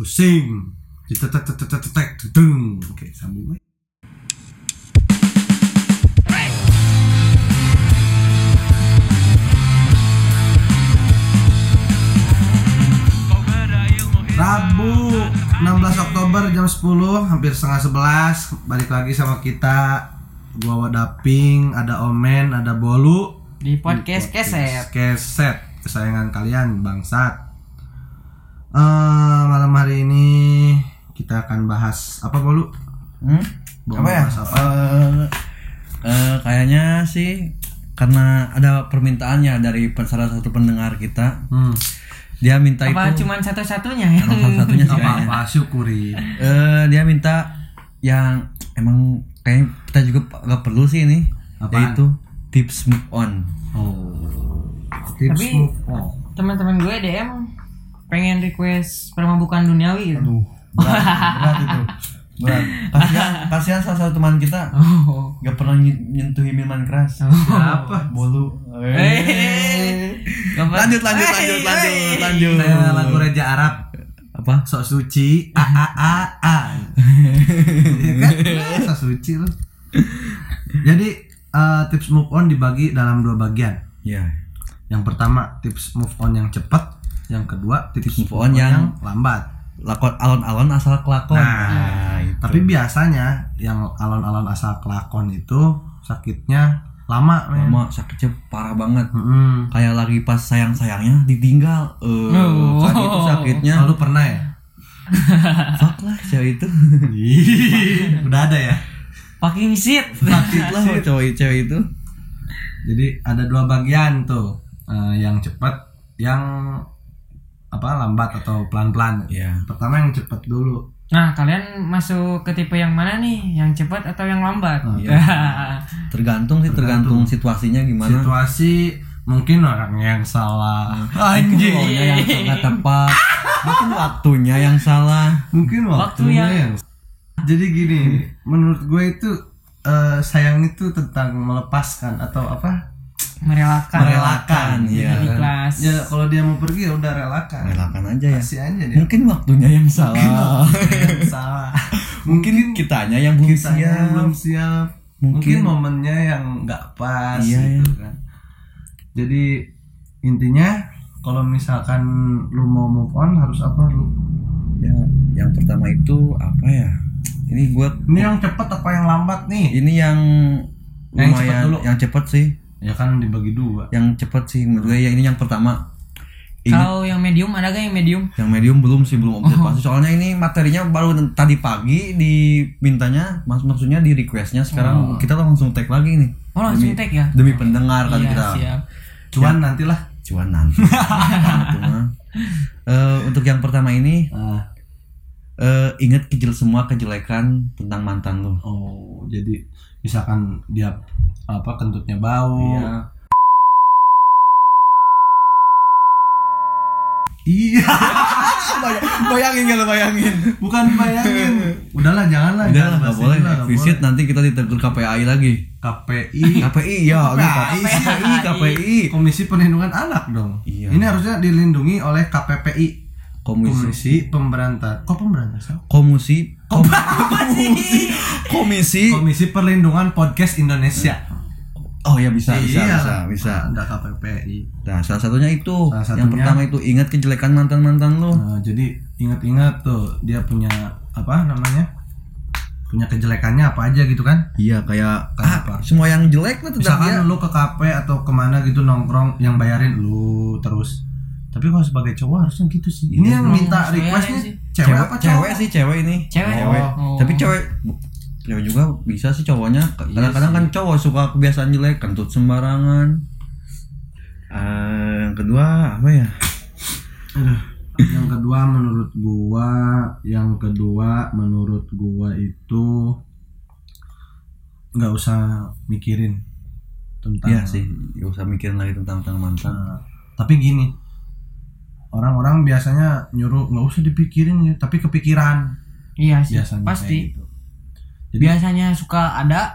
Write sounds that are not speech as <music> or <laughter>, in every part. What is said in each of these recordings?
pusing. Ditetek tetek tetek tudung. Oke sambung we. Rabu 16 Oktober jam 10 hampir setengah 11 balik lagi sama kita. Gua Wadaping ada Omen ada Bolu. Di podcast keset. Keset. Kesayangan kalian bangsat Eh, malam hari ini kita akan bahas apa Bolu Hmm? Mau Apa ya? apa? Eh, eh, kayaknya sih karena ada permintaannya dari salah satu pendengar kita. hmm. Dia minta apa itu cuman satu-satunya ya satu-satunya sih apa kayaknya. apa syukuri Eh, dia minta yang emang kayak kita juga nggak perlu sih ini Apaan? yaitu tips move on. oh tips Tapi- move on. teman-teman gue DM pengen request permabukan duniawi gitu Aduh, berat, berat itu. Berat. Kasihan, <laughs> kasihan salah satu teman kita oh nggak pernah ny- nyentuhin minuman keras. Siapa? Bolu. Eh. Gampang. Lanjut lanjut lanjut lanjut lanjut. Kayak lagu Raja Arab Apa? sok suci a a a a Iya kan <laughs> sok suci lu jadi eh, tips move on dibagi dalam dua bagian Ya. yang pertama tips move on yang cepat yang kedua tips Move on yang- lambat lakon alon-alon asal kelakon. Nah, itu. tapi biasanya yang alon-alon asal kelakon itu sakitnya lama men Mama sakitnya parah banget. Mm-mm. Kayak lagi pas sayang-sayangnya ditinggal. Eh, Oh. sakit itu sakitnya. Oh, lu pernah ya <laughs> Fuck lah cewek itu. udah ada ya fucking shit Sakit lah sama cowok cewek itu. Jadi ada dua bagian tuh, Eh, yang cepat, yang apa lambat atau pelan-pelan. Iya. Pertama yang cepat dulu. nah kalian masuk ke tipe yang mana nih yang cepat atau yang lambat Oh, iya. <laughs> Tergantung sih tergantung, situasinya gimana. Situasi mungkin orang yang salah. <laughs> Anjing. yang nggak tepat. Mungkin waktunya yang salah. Mungkin Waktu waktunya yang- yang. Jadi gini, menurut gue itu eh, sayang itu tentang melepaskan atau apa? Merelakan Merelakan, iya. Ikhlas Ya kalau dia mau pergi ya udah relakan. Relakan aja ya. Kasih aja dia. Mungkin waktunya yang salah. Yang salah. <laughs> Mungkin kitanya yang belum Kitanya yang siap. belum siap mungkin, Mungkin- momennya yang nggak pas Iya, gitu kan jadi intinya kalau misalkan lu mau move on harus apa lu Ya, yang pertama itu apa ya? Ini gue ini yang cepet apa yang lambat nih ini yang Yang cepet lumayan dulu. yang cepet sih, ya kan dibagi dua. Yang cepet sih menurut gue ya ini yang pertama. Kalau yang medium ada gak yang medium? Yang medium belum sih belum observasi soalnya ini materinya baru tadi pagi dimintanya mas maksudnya di requestnya. Sekarang kita langsung tag lagi nih. Oh langsung Demi- tag ya? demi pendengar kan iya kita. siap. Cuan nantilah. Cuan nanti. <laughs> Eh, untuk yang pertama ini Ah, eh, ingat kejel semua kejelekan tentang mantan lo oh jadi misalkan dia apa kentutnya bau. Iya. iya. <laughs> Bayangin lo bayangin. Bukan bayangin. Udahlah janganlah udah jangan lah nggak boleh. visit nanti kita ditegur KPAI lagi. KPI <laughs> KPI ya KPI KPI KPI KPI Komisi Perlindungan Anak dong. Iya. Ini harusnya dilindungi oleh KPPI. Komisi Komisi Pemberantasan. Kok pemberantasan? komisi komisi komisi Komisi Perlindungan Podcast Indonesia. oh ya bisa bisa Iya. bisa bisa Ada KPPI. nah salah satunya itu Salah yang satunya- pertama itu ingat kejelekan mantan mantan lo Nah, jadi ingat-ingat tuh dia punya apa namanya? Punya kejelekannya apa aja gitu kan? iya kayak ah, semua yang jelek lah Misalkan dia lu ke kafe atau ke mana gitu nongkrong yang bayarin lu terus. Tapi kalau sebagai cowok harusnya gitu sih. Ini yang minta sebenarnya requestnya sih. cewek, apa cowok? cewek sih cewek ini Cewek? cewek Oh. tapi cewek cewek juga bisa sih cowoknya kadang-kadang kan cowok suka kebiasaan jelek kentut sembarangan Eh, yang kedua apa ya Aduh. Yang kedua menurut gua, yang kedua menurut gua itu nggak usah mikirin tentang. Iya sih gak usah mikirin lagi tentang tentang mantan Nah, tapi gini, orang-orang biasanya nyuruh nggak usah dipikirin ya, tapi kepikiran iya sih biasanya. pasti gitu. Jadi, biasanya suka ada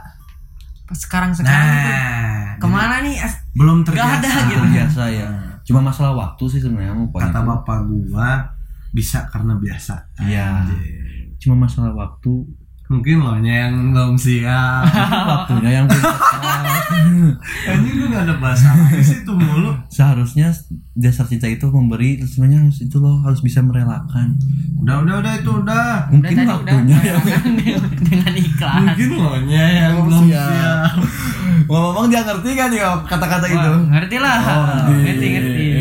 pas sekarang sekarang tuh nah, ke mana nih belum terbiasa. ada gitu. biasa ya cuma masalah waktu sih sebenarnya mau Kata bapak gua, bisa karena biasa. Iya. Cuma masalah waktu Mungkin lo yang belum siap. waktunya yang belum. <laughs> Anjing lu gak ada bahasa sih itu mulu. seharusnya dasar cinta itu memberi sebenarnya harus itu loh harus bisa merelakan Udah udah udah itu udah. mungkin tadi waktunya yang dengan iklan. Mungkin lo yang Belum belum siap. siap. ngomong dia ngerti kan ya kata-kata itu ngerti lah. ngerti ngerti. <laughs>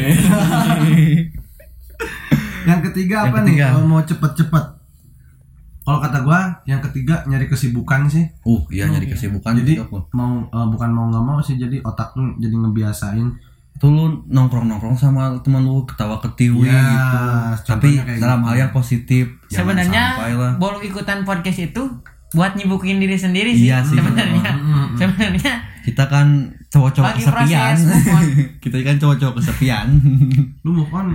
Yang ketiga Yang apa ketiga. nih? Kalau mau cepet-cepet. Kalau kata gua, yang ketiga nyari kesibukan sih. uh iya nyari kesibukan jadi gitu mau eh, bukan mau nggak mau sih jadi otak lu jadi ngebiasain. Tuh lu nongkrong nongkrong sama teman lu ketawa ketiwi Iya, gitu. tapi kayak dalam gitu. hal yang positif Sebenarnya boleh ikutan podcast itu buat nyibukin diri sendiri sih Iya sih. sebenarnya. Sebenarnya kita kan cowok-cowok kesepian. <laughs> kita kan cowok-cowok kesepian. Lu move on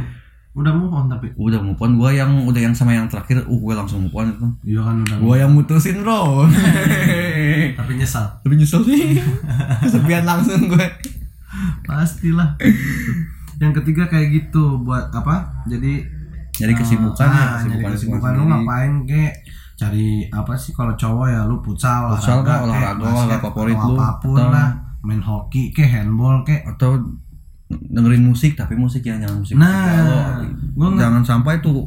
udah move on tapi? Udah move on. Gua yang udah yang sama yang terakhir uh gue langsung move on itu. Iya kan udah gua yang mutusin bro. <laughs> Tapi nyesal tapi nyesel sih. <laughs> Kesepian langsung gue pastilah. Yang ketiga kayak gitu buat apa? Jadi jadi kesibukan ya ah, nyari kesibukan. Lu ngapain kek cari apa sih kalau cowok ya lu futsal Futsal olahraga lah, olahraga, olahraga favorit lu, apa pun atau- lah. Main hoki kek handball kek atau dengerin musik tapi musik yang jangan musik Nah, galau gua jangan sampai tuh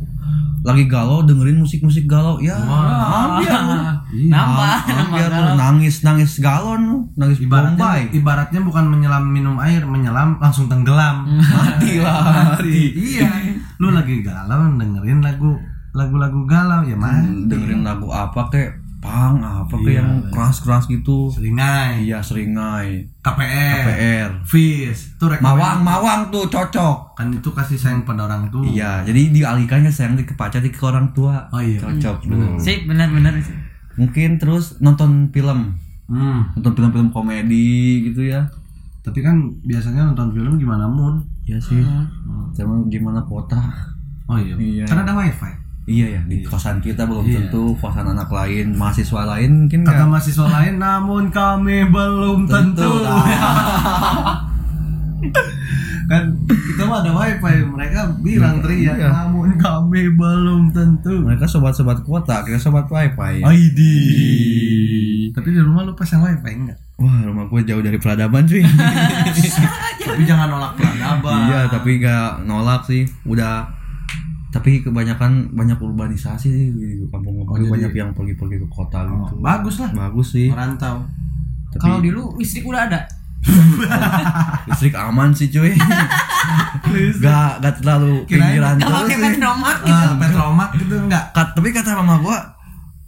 lagi galau dengerin musik-musik galau. Ya. Iya. nambah hampir nambah lu nangis nangis galon nangis ibaratnya bombay. ibaratnya bukan menyelam minum air menyelam langsung tenggelam. <laughs> Mati lah mati. Iya. Lu lagi galau dengerin lagu lagu-lagu galau ya mah. Dengerin lagu apa kek pang apa kek Iya. yang keras-keras gitu. Seringai. Iya seringai. KPR PR Fis. Itu rekomend- mawang mawang tuh cocok. Kan itu kasih sayang pada orang tuh iya jadi dialihkannya sayang ke pacar ke orang tua. Oh iya. Cocok. Bener. sih benar-benar sih. mungkin terus nonton film. Hmm. nonton film-film komedi gitu ya. Tapi kan biasanya nonton film gimana mood Iya sih. Sama gimana kota oh iya, Iya. karena ada wifi iya ya di kosan kita belum Iya. tentu kosan anak lain mahasiswa lain mungkin kata nggak mahasiswa lain namun kami belum tentu, Tentu, <laughs> kan kita mah ada wifi mereka bilang teriak Iya. namun kami belum tentu. Mereka sobat-sobat kota kita sobat wifi. Ya. ID tapi di rumah lu pasang wifi enggak wah rumah gue jauh dari peradaban cuy. <laughs> <laughs> Tapi jangan nolak peradaban. Iya tapi nggak nolak sih. Udah tapi kebanyakan banyak urbanisasi sih di kampung Oh, jadi- banyak yang pergi-pergi ke kota Oh, gitu. bagus lah. Bagus sih. Merantau. Tapi Kalau dulu listrik udah ada. <laughs> listrik aman sih cuy. Gak gak terlalu Kirain pinggiran Kalau terus sih. Petromak gitu. Ah, petromak gitu enggak Kat- tapi kata mama gua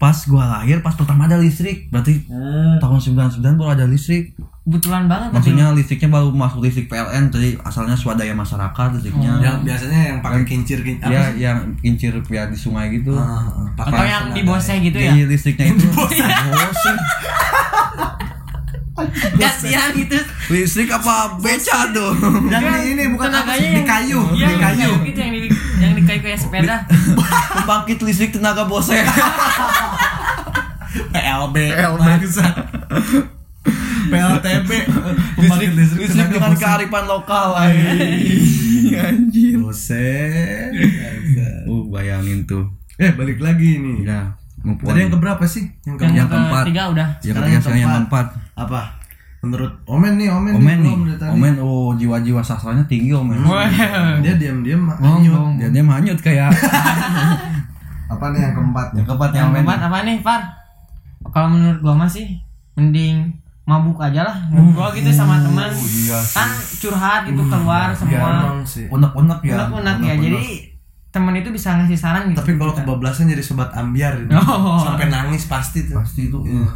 pas gua lahir pas pertama ada listrik. Berarti tahun 99 baru ada listrik. Kebetulan banget tapi maksudnya listriknya baru masuk listrik PLN jadi asalnya swadaya masyarakat listriknya. Yang biasanya yang pakai kincir kincir ya yang kincir ya di sungai gitu. Atau yang di boseh gitu ya. Jadi listriknya itu. <laughs> <laughs> Kasihan gitu. listrik apa beca tuh? Yang di ini bukan apa di yang- kayu Iya, di kayu. gitu yang di yang di kayu kayak sepeda. <laughs> pembangkit listrik tenaga bose. <laughs> PLB bangsat. PLTB listrik, listrik tenaga dengan kearifan lokal anjir Bose. Uh bayangin tuh. Eh balik lagi nih. Ya tadi yang keberapa sih? Yang ke Yang, Yang keempat. ketiga udah. yang sekarang ketiga yang keempat. Apa menurut Omen nih Omen, Omen nih, tadi. Omen oh jiwa-jiwa sastranya tinggi Omen. Wah. dia diam-diam hanyut bong. Dia dia manyut kayak <laughs> apa nih yang keempat yang keempat yang keempat apa nih, Far? Kalau menurut gua mah sih mending mabuk aja lah ngobrol gitu sama teman iya sih. kan curhat gitu keluar semua Emang sih Unek-unek ya. unek-unek ya jadi teman itu bisa ngasih saran gitu tapi kalau kebablasan jadi sobat ambiar gitu. <laughs> Oh. sampai nangis pasti tuh pasti itu. Iya.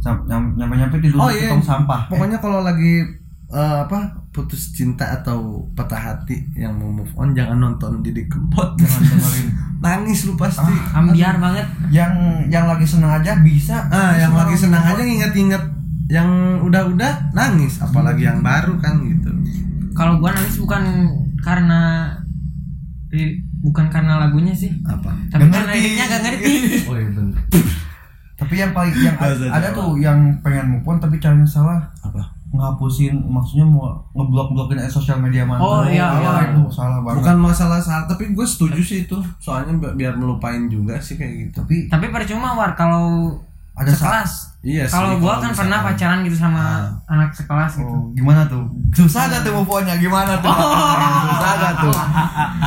Sam- nyam- Nyampe-nyampe tidur Oh, di iya. tong sampah. pokoknya kalau lagi eh, apa putus cinta atau patah hati yang mau move on jangan nonton Didi Kempot Jangan dengerin. <laughs> nangis lu pasti ambiar banget Yang yang lagi senang aja bisa. ah yang lagi senang aja on. nginget-nginget yang udah-udah nangis apalagi yang baru kan gitu kalau gua nangis bukan karena bukan karena lagunya sih apa tapi karena ngerti. gak ngerti oh iya bener <laughs> Tapi yang paling yang Bahasa ada tuh yang pengen move on tapi caranya salah. apa? Ngapusin maksudnya mau ngeblok-blokin sosial media mana. Oh, iya, iya. itu salah banget. Bukan masalah salah tapi gue setuju sih itu. Soalnya bi- biar melupain juga sih kayak gitu. Tapi Tapi percuma war kalau Ada sekelas. iya sih, kalau gua kalau kan pernah pacaran gitu sama anak sekelas gitu. oh, gimana tuh? Susah gak tuh move on-nya? Gimana tuh? Susah gak tuh?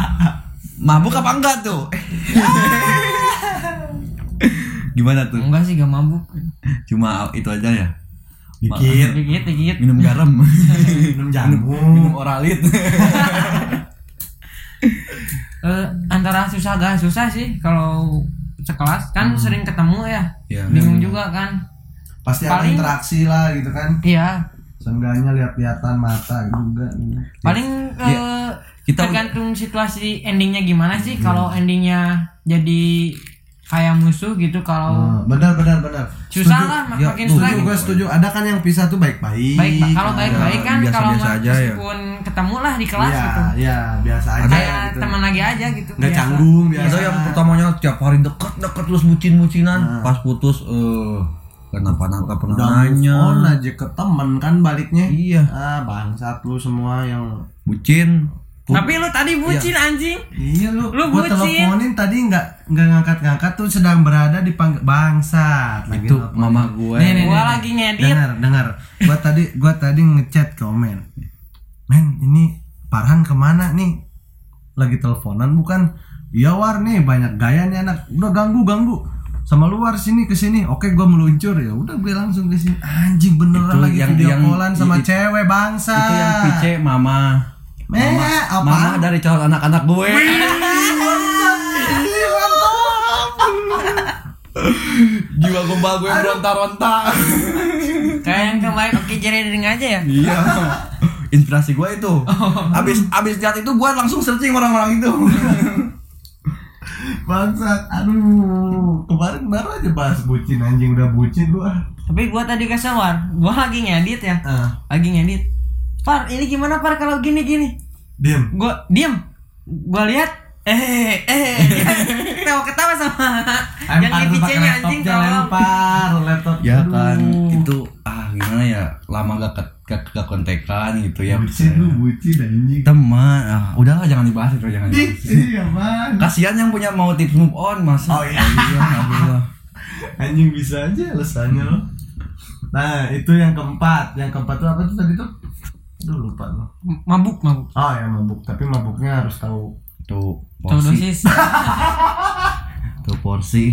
<laughs> Mabuk apa enggak tuh <laughs> <laughs> gimana tuh Enggak sih gak mabuk. cuma itu aja ya dikit Dikit dikit. minum garam <laughs> minum jamu minum oralit <laughs> Eh, antara susah gak susah sih kalau sekelas kan sering ketemu ya. Iya. Bingung juga kan. pasti ada Paling- interaksi lah gitu kan Iya. seenggaknya lihat-lihatan mata juga. Paling eh, Kita- tergantung situasi endingnya gimana sih. Kalau endingnya jadi kayak musuh gitu kalau Oh, benar benar benar susah lah Ya, makin tuh, susah setuju gitu. gue setuju ada kan yang pisah tuh baik-baik Baik, Pak. kalau baik-baik kan biasa-biasa kalau nggak- aja ya. meskipun ketemu lah di kelas Iya, gitu. iya, biasa aja Kayak gitu. teman lagi aja gitu. Nggak biasa. canggung biasa. Ada yang pertamanya tiap hari deket deket terus bucin bucinan pas putus eh kenapa nggak pernah Udah nanya on aja ke temen kan baliknya. iya Ah, bangsat lu semua yang bucin Tapi lu tadi bucin anjing. Iya lu, Lu gua bucin. teleponin tadi nggak nggak ngangkat-ngangkat tuh sedang berada di pang bangsat. Lagi itu mama gue Nih, nih, Gua nih, lagi ngedit. Dengar, dengar. Gua tadi gua tadi ngechat ke Omen. Men, ini Farhan ke mana nih? Lagi teleponan bukan? Iya war nih banyak gaya nih anak. Udah ganggu ganggu. Sama luar sini ke sini. Oke, gua meluncur ya. Udah gue langsung ke sini. Anjing beneran Itu lagi yang- video yang- callan sama i- cewek bangsa. itu yang pice mama Eh, mama, apaan? mama dari calon anak-anak gue jiwa gombal gue beronta-ronta Kayak yang kemarin oke jadi ring aja ya. iya inspirasi gue itu abis abis lihat itu gue langsung searching orang-orang itu Bangsat, aduh, kemarin baru aja bahas bucin anjing udah bucin lu ah. Tapi gua tadi kesel war. Gua lagi ngedit ya. Ah, Lagi ngedit. Par, ini gimana Par kalau gini gini? Diem. Gua diem. Gua lihat eh eh <laughs> ketawa-ketawa sama yang Lempar tuh pakai IPC-nya anjing kalau lempar laptop. ya kan itu ah gimana ya lama gak gak, gak kontekan gitu ya bucin lu bucin anjing. teman ah udahlah jangan dibahas itu jangan dibahas Iya bang. kasihan yang punya mau tips move on masa Oh, iya. alhamdulillah. <laughs> Anjing bisa aja alasannya lo. Nah itu yang keempat, yang keempat tuh apa tuh tadi tuh? Aduh lupa lo. mabuk mabuk. Oh ya mabuk, tapi mabuknya harus tahu tuh Tahu porsi dosis. <laughs> tuh porsi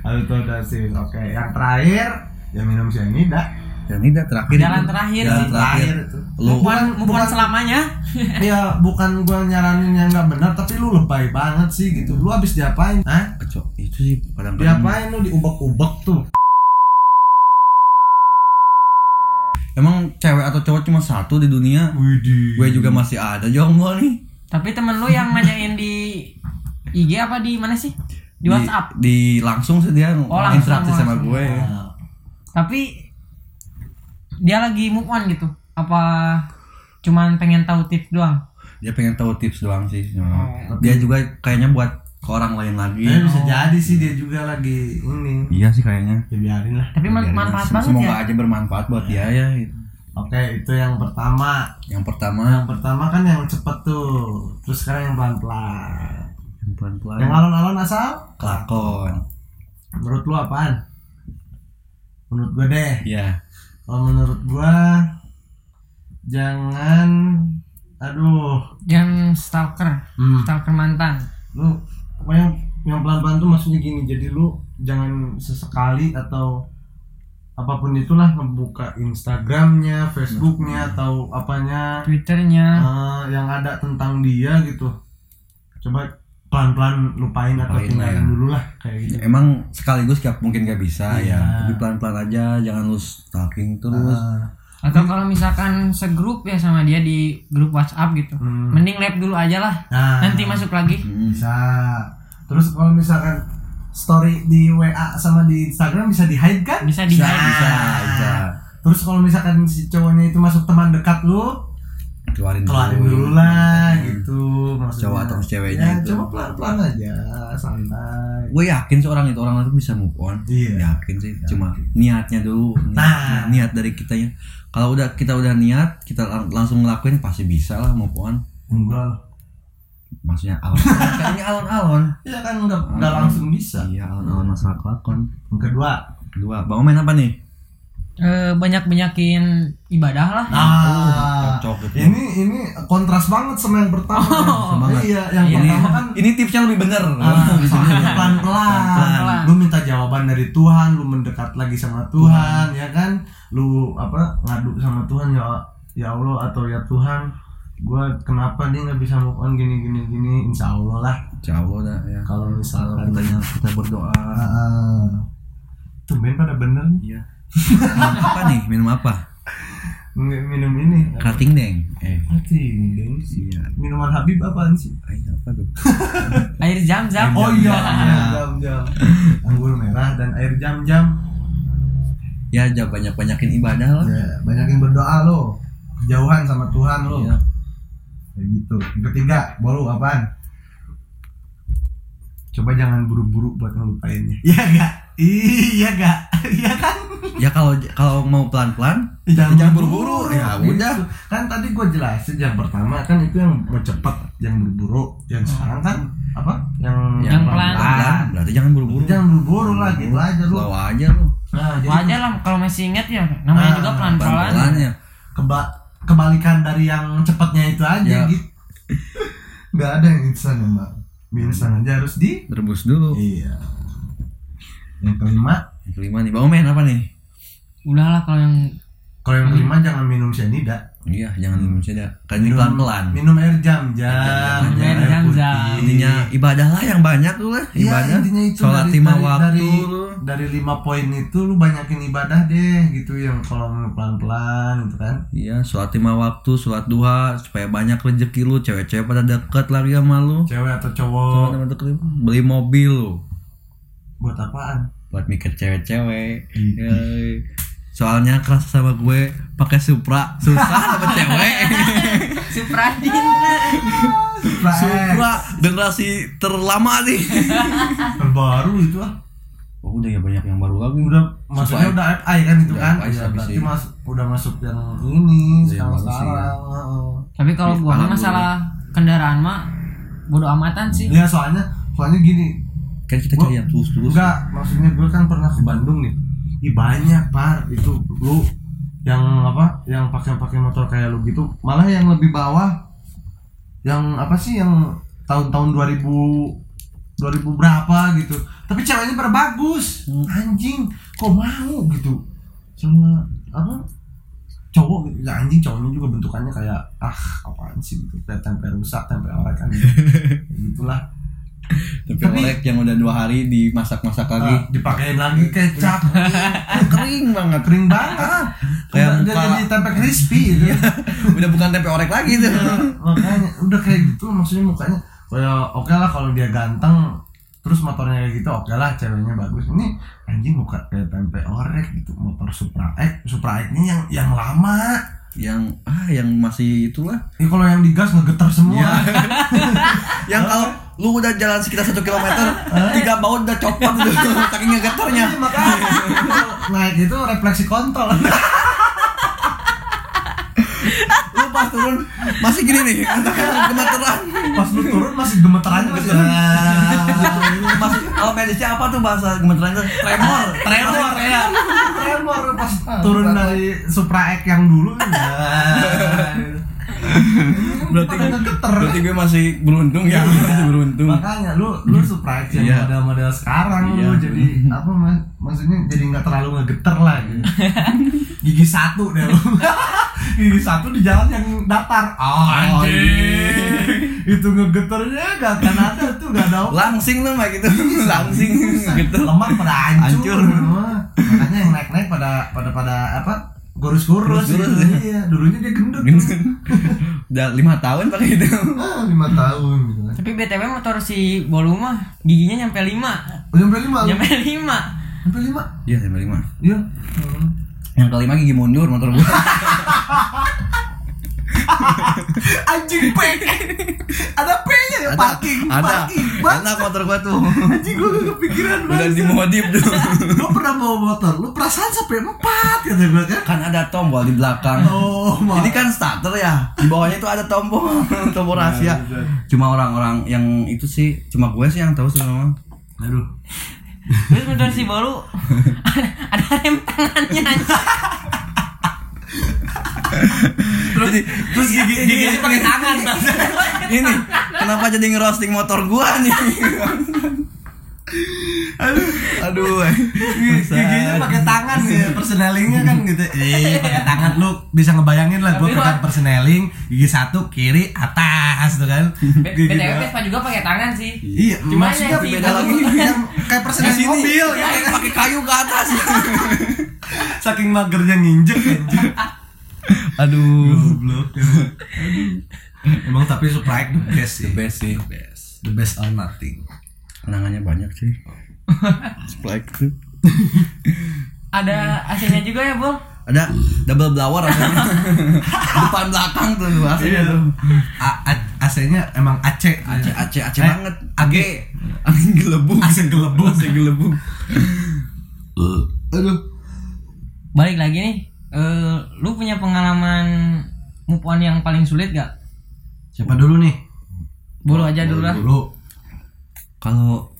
harus tahu dosis. Oke, yang terakhir ya minum cyanida. dan ini udah terakhir Jalan itu. terakhir jalan sih. terakhir Terakhir itu. lu Bukan bukan bukan- selamanya. <laughs> ya bukan gua nyaranin yang nggak benar tapi lu lebay banget sih gitu lu habis diapain Hah? Kecok, itu sih kadang-kadang diapain lu diubek-ubek tuh emang cewek atau cowok cuma satu di dunia Widih gue juga masih ada jomblo nih Tapi temen lu yang nanyain di IG apa di mana sih? Di WhatsApp. di langsung sih dia Oh, langsung, interaksi sama langsung. gue Tapi dia lagi move on gitu. Apa cuman pengen tahu tips doang? dia pengen tahu tips doang sih Oh. dia juga kayaknya buat ke orang lain lagi. Tapi bisa jadi sih dia juga lagi ini. Iya sih kayaknya. Ya biarin lah. Tapi Biarin manfaat aja. banget semoga ya. aja bermanfaat buat dia ya. Oke itu yang pertama. Yang pertama. Yang pertama kan yang cepet tuh. Terus sekarang yang pelan-pelan. Yang pelan-pelan. Yang alon-alon asal? Kelakon. Menurut lu apaan? Menurut gua deh. Ya kalau menurut gua jangan aduh. Jangan stalker, hmm. stalker mantan. lu pokoknya yang pelan-pelan tuh maksudnya gini jadi lu jangan sesekali atau apa pun itulah ngebuka Instagramnya, Facebooknya atau apanya. Twitternya. eh, yang ada tentang dia gitu. Coba pelan-pelan lupain atau Lupain lah tinggalin ya. dulu lah kayak gitu. Emang sekaligus gak mungkin gak bisa Iya. ya tapi pelan-pelan aja jangan lu stalking terus. Ah, Atau kalau misalkan segrup ya sama dia di grup WhatsApp gitu. Hmm. Mending lab dulu aja lah. nah, Nanti masuk lagi. Hmm. bisa terus kalau misalkan story di WA sama di Instagram bisa di hide kan Bisa di hide. bisa bisa terus kalau misalkan si cowoknya itu masuk teman dekat lu keluarin keluarin dulu. dulu lah gitu maksudnya Cowok atau ceweknya ya, itu. coba pelan pelan aja santai gue yakin sih orang itu orang itu bisa move on Iya. yakin sih cuma niatnya dulu niat, Nah. niat dari kitanya kalau udah kita udah niat kita lang- langsung ngelakuin pasti bisa lah move on. Enggak. Maksudnya alon. <laughs> Kan ini alon alon ya kan nggak nggak langsung bisa. Iya alon alon masalah kelakon. Yang kedua. Kedua bang main apa nih? Eh, banyak banyakin ibadah lah. Ah cocok itu. ini ini kontras banget sama yang pertama. Sama banget. iya yang ini pertama kan ini tipsnya lebih bener. Ah, soalnya pelan pelan Pelan-pelan. lu minta jawaban dari Tuhan lu mendekat lagi sama Tuhan. ya kan lu apa ngadu sama Tuhan ya ya Allah atau ya Tuhan gua kenapa nih nggak bisa move on gini gini gini? Insya Allah lah. Insya Allah dah ya. Kalau kitanya kita berdoa. Ah, tumben pada bener nih. Iya. Minum apa nih? Minum apa? Nggak minum ini. Kerating deng. Eh. Anjing, deng. Sih. iya minuman Habib apaan sih? Ay, apa tuh? Air jam jam oh iya Iya. jam jam anggur merah dan air jam jam ya jangan banyak banyakin ibadah lah. Ya, banyakin berdoa lo. Kejauhan sama Tuhan lo. Iya. kayak gitu. Yang ketiga bolu apaan? Coba jangan buru-buru buat ngelupainnya iya gak iya gak <laughs> iya kan? Ya kalau kalau mau pelan pelan jangan, jangan buru-buru. Ya, Gitu. udah. kan tadi gue jelasin yang pertama kan itu yang mau cepet yang buru-buru. Yang sekarang kan apa? Yang Yang pelan. pelan berarti jangan buru buru jangan buru-buru lah gitu aja lu. Aja lu nah jadi wajar lah kalau masih inget ya namanya Ah, juga pelan pelan pelan pelan ya keba kebalikan dari yang cepatnya itu aja Ya. gitu. <laughs> Nggak ada yang instan ya mbak. Instan aja harus di rebus dulu. Iya. Yang kelima? Yang kelima nih bang main apa nih? Udahlah kalau yang kalau yang kelima jangan minum cyanida iya jangan minum saja kan ini pelan pelan minum air jam jam. Air jam-jam. intinya ibadah lah yang banyak tuh lah Iya, ibadah. intinya itu sholat lima waktu dari, dari lima poin itu lu banyakin ibadah deh gitu yang kalau mau pelan-pelan gitu kan? Iya sholat lima waktu sholat duha supaya banyak rezeki lu. Cewek-cewek pada deket lagi sama lu. Cewek atau cowok? Cowok pada deket beli mobil lu. Buat apaan? Buat mikir cewek-cewek. Hmm. Ya, soalnya keras sama gue pakai Supra. Susah dapet <laughs> cewek. Supradin Supra <laughs> generasi terlama nih. Terbaru itu ah oh udah ya banyak yang baru lagi. Udah maksudnya Supra. udah FI kan itu kan? FI ya, berarti mas udah masuk yang ini sekarang ya. sekarang heeh. tapi kalau gua mah masalah kendaraan mah bodo amatan sih. Ya soalnya soalnya gini. Kan kita Gua- cari yang tulus-tulus enggak maksudnya gue kan pernah ke Bandung nih. Ih banyak par. Itu lu yang apa yang pakai-pakai motor kayak lu gitu malah yang lebih bawah yang apa sih yang tahun-tahun 2000 2000 berapa gitu tapi ceweknya pada bagus. Hmm. anjing kok mau gitu? Sama apa? Cowok gitu ya anjing cowoknya juga bentukannya kayak ah apaan sih gitu? Kayak tempe rusak tempe orek kan. <laughs> Gitu. gitulah tapi, Tapi- orek yang udah dua hari dimasak-masak lagi. Ah, dipakein lagi kecap. <laughs> Kering banget. Kering banget. Kayak udah muka- jadi tempe crispy <laughs> gitu. Udah bukan tempe orek lagi tuh. Makanya udah kayak gitu maksudnya mukanya kayak oke lah kalau dia ganteng terus motornya kayak gitu oke lah ceweknya bagus. Ini anjing muka kayak tempe orek gitu motor Supra X Supra X ini yang yang lama. Yang ah yang masih itulah. Ini kalau yang digas ngegeter semua. Iya. <laughs> yang kalau lu udah jalan sekitar satu kilometer tiga baut udah copot gitu <laughs> saking ngegeternya Iya, makanya. <laughs> Naik itu refleksi kontol lu pas turun masih gini nih gemeteran. Pas lu turun masih gemeterannya masih masih kalau medisnya apa tuh bahasa gemeteran itu? Tremor. Tremor ya tremor pas turun dari Supra X yang dulu <laughs> <laughs> berarti berarti gue masih beruntung ya masih beruntung. Makanya lu lu surprise yang Iya. model-model sekarang Iya. lu jadi apa mas? Maksudnya jadi nggak terlalu ngegeter lah gitu. <laughs> gigi satu deh lu. <laughs> Gigi satu di jalan yang datar. Oh, Anjing. itu ngegeternya gak akan ada tuh gak ada langsing tuh kayak gitu. Langsing gitu. Lemak pada hancur, Hancur. Makanya yang naik naik pada pada pada apa kurus-kurus Kurus-kurus. gitu. iya dulunya dia gendut <laughs> udah lima tahun pakai itu. Ah, lima tahun gitu kan. Tapi btw motor si Bolu mah giginya nyampe 5 Oh, nyampe lima? Nyampe 5 nyampe lima? Iya lima lima. Iya. Yang kelima gigi mundur motor gua <laughs> anjing P. Ada P nya ya parking ada. parking. Enak motor gua tuh. Anjing gue gak kepikiran udah dimodif tuh. <laughs> Lu pernah bawa motor? Lu perasaan sampai empat kata gue kan? Kan ada tombol di belakang. Oh ini kan starter ya. Di bawahnya tuh ada tombol. <laughs> Tombol rahasia. Cuma orang-orang yang itu sih cuma gue sih yang tahu semua aduh. Terus motor si ada, <laughs> ada rem tangannya terus terus gigi Giginya pakai tangan. Ini kenapa jadi ngerosting motor gua nih? Aduh aduh giginya pakai tangan ya personelingnya kan gitu. Eh pakai tangan. Lu bisa ngebayangin lah gue Tapi pegang personeling gigi satu kiri atas tuh kan. B- Gigi BTW gua- Vespa juga pakai tangan sih. iya Cuma maksudnya yang si beda lagi. <laughs> Yang kayak di personel sini. mobil ya pakai kayu ke atas. <laughs> Saking magernya nginjek aduh. Goblok emang. emang tapi Sprite the best sih. The best sih. the best. The best or nothing. Kenangannya banyak sih. <laughs> Sprite tuh Ada AC-nya juga ya, Bol? ada double blower rasanya <laughs> depan belakang tuh aslinya tuh. A- A- AC-nya emang AC AC AC AC Eh, banget. AG. angin gelembung. AC gelembung. AC gelembung. <laughs> Aduh. Balik lagi nih. Eh, lu punya pengalaman move on yang paling sulit gak? siapa dulu nih Bolu aja dulu lah. dulu kalau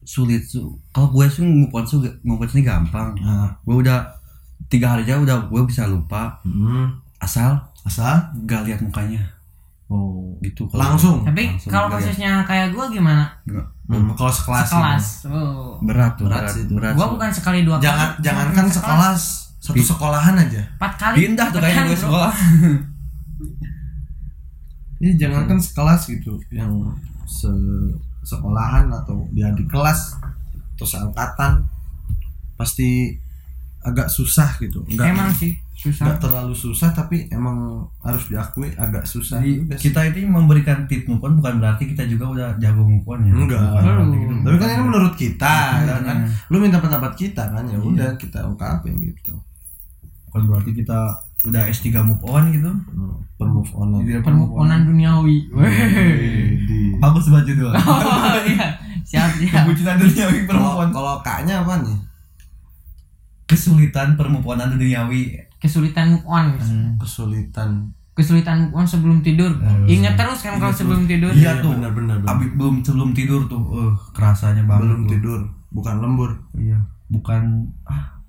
sulit tuh kalau gue sih move on tuh move on sih gampang nah gue udah tiga hari aja udah gue bisa lupa hmm. asal asal gak lihat mukanya oh gitu kalau- langsung Tapi Langsung kalau kasusnya kayak gua gimana? Nggak. Hmm, kalau sekelas Sekelas. Oh. berat tuh Berat berat, sih berat Gua tuh. bukan sekali dua kali. jangan jangankan sekelas satu sekolahan aja Empat kali. pindah tuh kayaknya gue sekolah <laughs> Iya jangankan sekelas gitu yang se sekolahan atau dia di kelas atau seangkatan pasti agak susah gitu enggak Emang sih susah. enggak terlalu susah tapi emang harus diakui agak susah Jadi juga kita itu memberikan tips move on bukan berarti kita juga udah jago move on ya. Enggak. Gitu. tapi kan ini menurut kita Iya, kan iya. lu minta pendapat kita kan ya udah kita ungkapin gitu Bukan berarti kita udah S3 move on gitu. Hmm, per move on Tidak Permukonan duniawi. di Bagus banget judul. Oh <laughs> iya. Siap siap. Kebucinan duniawi per move kalau on. kalau kaknya apa nih Kesulitan permuponan duniawi. Kesulitan move on. kesulitan Kesulitan move on sebelum tidur. Ingat terus kan kalau sebelum tidur. Iya tuh. benar benar benar. Abis belum sebelum tidur tuh, eh kerasanya banget. belum tuh. tidur bukan lembur Iya. Bukan ah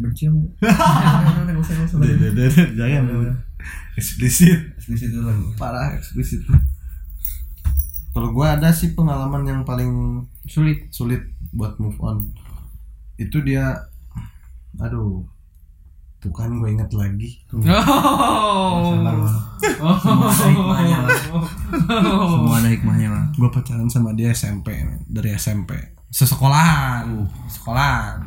benci aku. <laughs> Udah, nggak usah, nggak usah. jangan eksplisit Eksplisit itu lagi. parah eksplisit kalau gua ada sih pengalaman yang paling Sulit. sulit buat move on itu dia aduh tuh kan gue inget lagi <laughs> Oh. Semua ada hikmahnya lah. Semua ada hikmahnya lah. gue pacaran sama dia SMP dari SMP sesekolahan sekolahan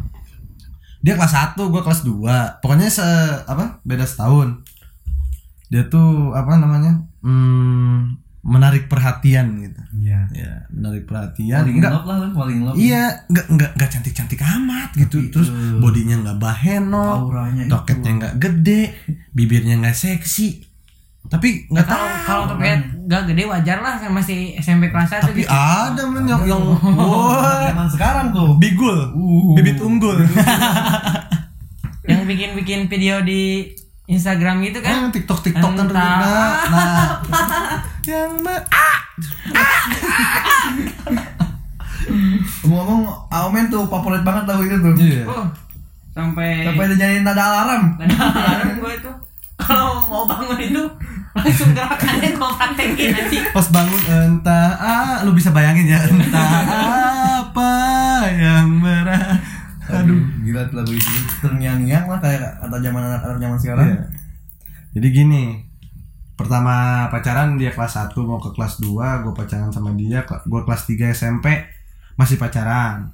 dia kelas 1 gue kelas 2 pokoknya se apa beda setahun dia tuh apa namanya hmm, menarik perhatian gitu Iya. ya menarik perhatian Paling enggak lah, paling love. iya enggak enggak enggak cantik cantik amat gitu Tapi, terus eh, bodinya enggak baheno Auranya itu. toketnya enggak gede bibirnya enggak seksi tapi enggak tahu Kalau untuk kayak gak gede wajar lah kan masih SMP kelas 1 tapi gitu. ada men yang yang <laughs> Zaman sekarang tuh. bigul bibit unggul <laughs> Yang bikin-bikin video di Instagram gitu kan. kan tiktok tiktok kan nah, nah <laughs> yang ma ah! Ngomong Aomen tuh favorit banget lagu itu tuh. iya Oh, sampai Sampai dijadiin nada alarm. ada alarm gue itu kalau mau bangun itu langsung gerakannya gue praktekin nanti pas bangun entah ah, lu bisa bayangin ya entah apa yang merah Aduh, gila lagu itu terngiang-ngiang lah kayak kata zaman anak-anak zaman sekarang. Iya. Jadi gini, pertama pacaran dia kelas 1 mau ke kelas 2, gue pacaran sama dia, gue kelas 3 SMP masih pacaran.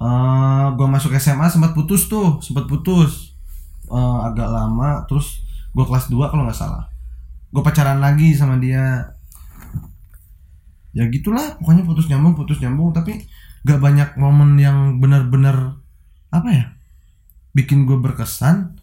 Eh, gue masuk SMA sempat putus tuh, sempat putus. Eh, agak lama, terus gue kelas 2 kalau nggak salah. Gue pacaran lagi sama dia. Ya gitulah, pokoknya putus nyambung, putus nyambung, tapi gak banyak momen yang benar-benar apa ya bikin gue berkesan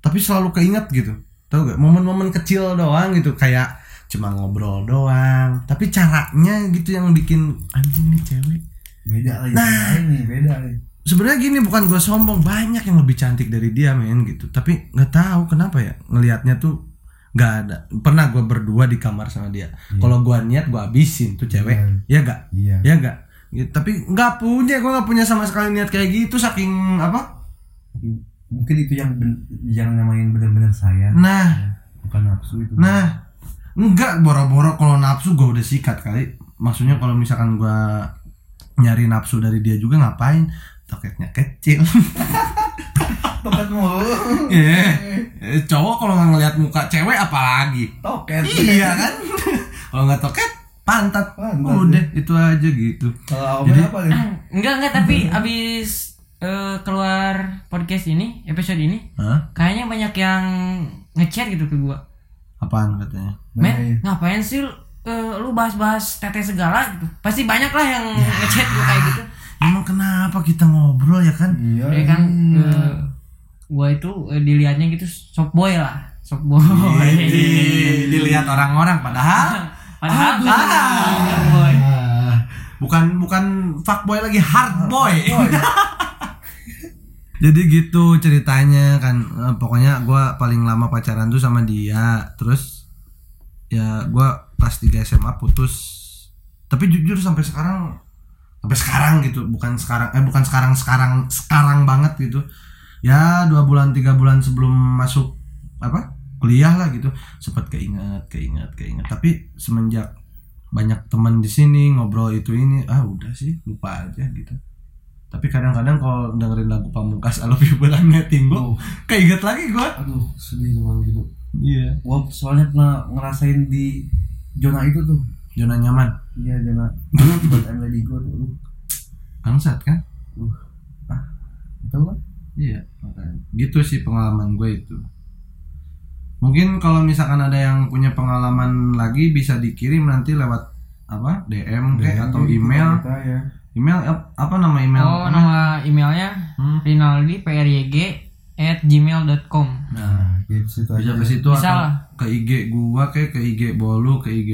tapi selalu keinget gitu. Tau gak momen-momen kecil doang gitu kayak cuma ngobrol doang. Tapi caranya gitu yang bikin anjing nih cewek. Beda lagi Nah. ini beda lagi. sebenarnya gini bukan gue sombong banyak yang lebih cantik dari dia men gitu. Tapi nggak tahu kenapa ya ngelihatnya tuh nggak ada. Pernah gue berdua di kamar sama dia. Kalau gue niat gue habisin tuh cewek. Ya gak iya. Ya gak Ya, tapi nggak punya. Gue nggak punya sama sekali niat kayak gitu saking apa? Mungkin itu yang ben- yang namain bener-bener sayang nah. Bukan nafsu itu. Nah. Enggak boro-boro kalau nafsu gue udah sikat kali. Maksudnya kalau misalkan gue nyari nafsu dari dia juga ngapain? Toketnya kecil <laughs> toket mulu. <laughs> Iya. Eh, cowok kalau nggak ngeliat muka cewek apalagi? Toket. Iya kan? <laughs> Kalau nggak toket pantat, Pantat, udah itu aja gitu. Kalau Jadi- apa nih? Enggak enggak tapi abis eh, keluar podcast ini episode ini Hah? kayaknya banyak yang ngechat gitu ke gua. Apaan katanya? Nah, men iya. ngapain sih lu, eh, lu bahas-bahas teteh segala gitu? Pasti banyak lah yang ngechat gua kayak gitu. Emang kenapa kita ngobrol ya kan? Iya. Ya kan? Eh, gua itu eh, dilihatnya gitu soft boy lah soft boy. Di- dilihat orang-orang padahal <laughs> padahal Ah. soft boy. Ah, bukan bukan fuckboy lagi hardboy <laughs> jadi gitu ceritanya kan Eh, pokoknya gua paling lama pacaran tuh sama dia terus ya gua kelas 3 SMA putus. Tapi jujur sampai sekarang sampai sekarang gitu bukan sekarang eh bukan sekarang sekarang sekarang banget gitu ya dua bulan tiga bulan sebelum masuk apa kuliah lah gitu. Sempat keinget keinget keinget. Tapi semenjak banyak teman di sini ngobrol itu ini ah udah sih lupa aja gitu. Tapi kadang-kadang kalau dengerin lagu pamungkas I love you but I'm letting go keinget lagi gua. Aduh sedih kalau gitu. Iya. Gua soalnya pernah ngerasain di zona itu tuh. Zona nyaman? Iya zona. <laughs> Buat I'm Lady Go tuh bangsat kan? Tahu kan Iya, makanya. gitu sih pengalaman gue itu. Mungkin kalau misalkan ada yang punya pengalaman lagi bisa dikirim nanti lewat apa DM, kayak atau email. kita ya Email ap- apa nama email? oh nama emailnya Hmm. Rinaldi PRYG at gmail.com Nah, gitu situ bisa aja ke situ Bisa atau lah. ke IG gua kayak ke IG Bolu, ke IG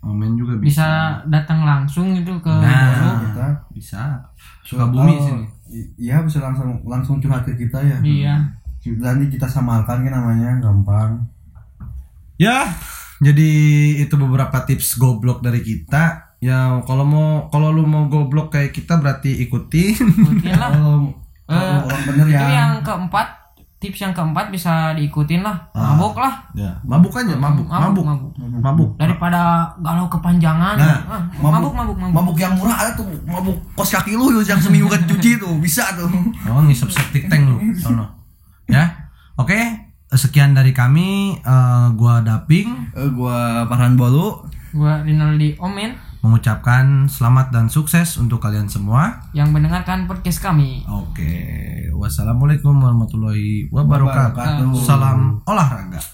Omen juga bisa. bisa datang langsung gitu ke Nah. Bolu. kita Bisa. Sukabumi sini. Iya bisa langsung langsung curhat ke kita ya. Iya. Nanti kita samarkan kan namanya gampang. Ya, jadi itu beberapa tips goblok dari kita. Ya, kalau mau kalau lu mau goblok kayak kita berarti ikutin. mungkin lah. <laughs> Kalau Eh, kalau orang bener itu ya. yang keempat tips yang keempat bisa diikutin lah. Ah. mabuk lah. Ya, mabuk aja, mabuk, mabuk, mabuk, mabuk. daripada galau kepanjangan. Nah, ah, mabuk. mabuk mabuk, mabuk. Yang murah ada tuh. Mabuk kos kaki lu yang seminggu kan cuci tuh. Bisa tuh. Oh, ngisep septic tank lu, sono. Ya, oke. Sekian dari kami, eh, gua Daping. Eh, gua Farhan Bolu. Gua Rinaldi Omen mengucapkan selamat dan sukses untuk kalian semua. yang mendengarkan podcast kami Oke, wassalamualaikum warahmatullahi wabarakatuh. Wabarakatuh. Salam olahraga.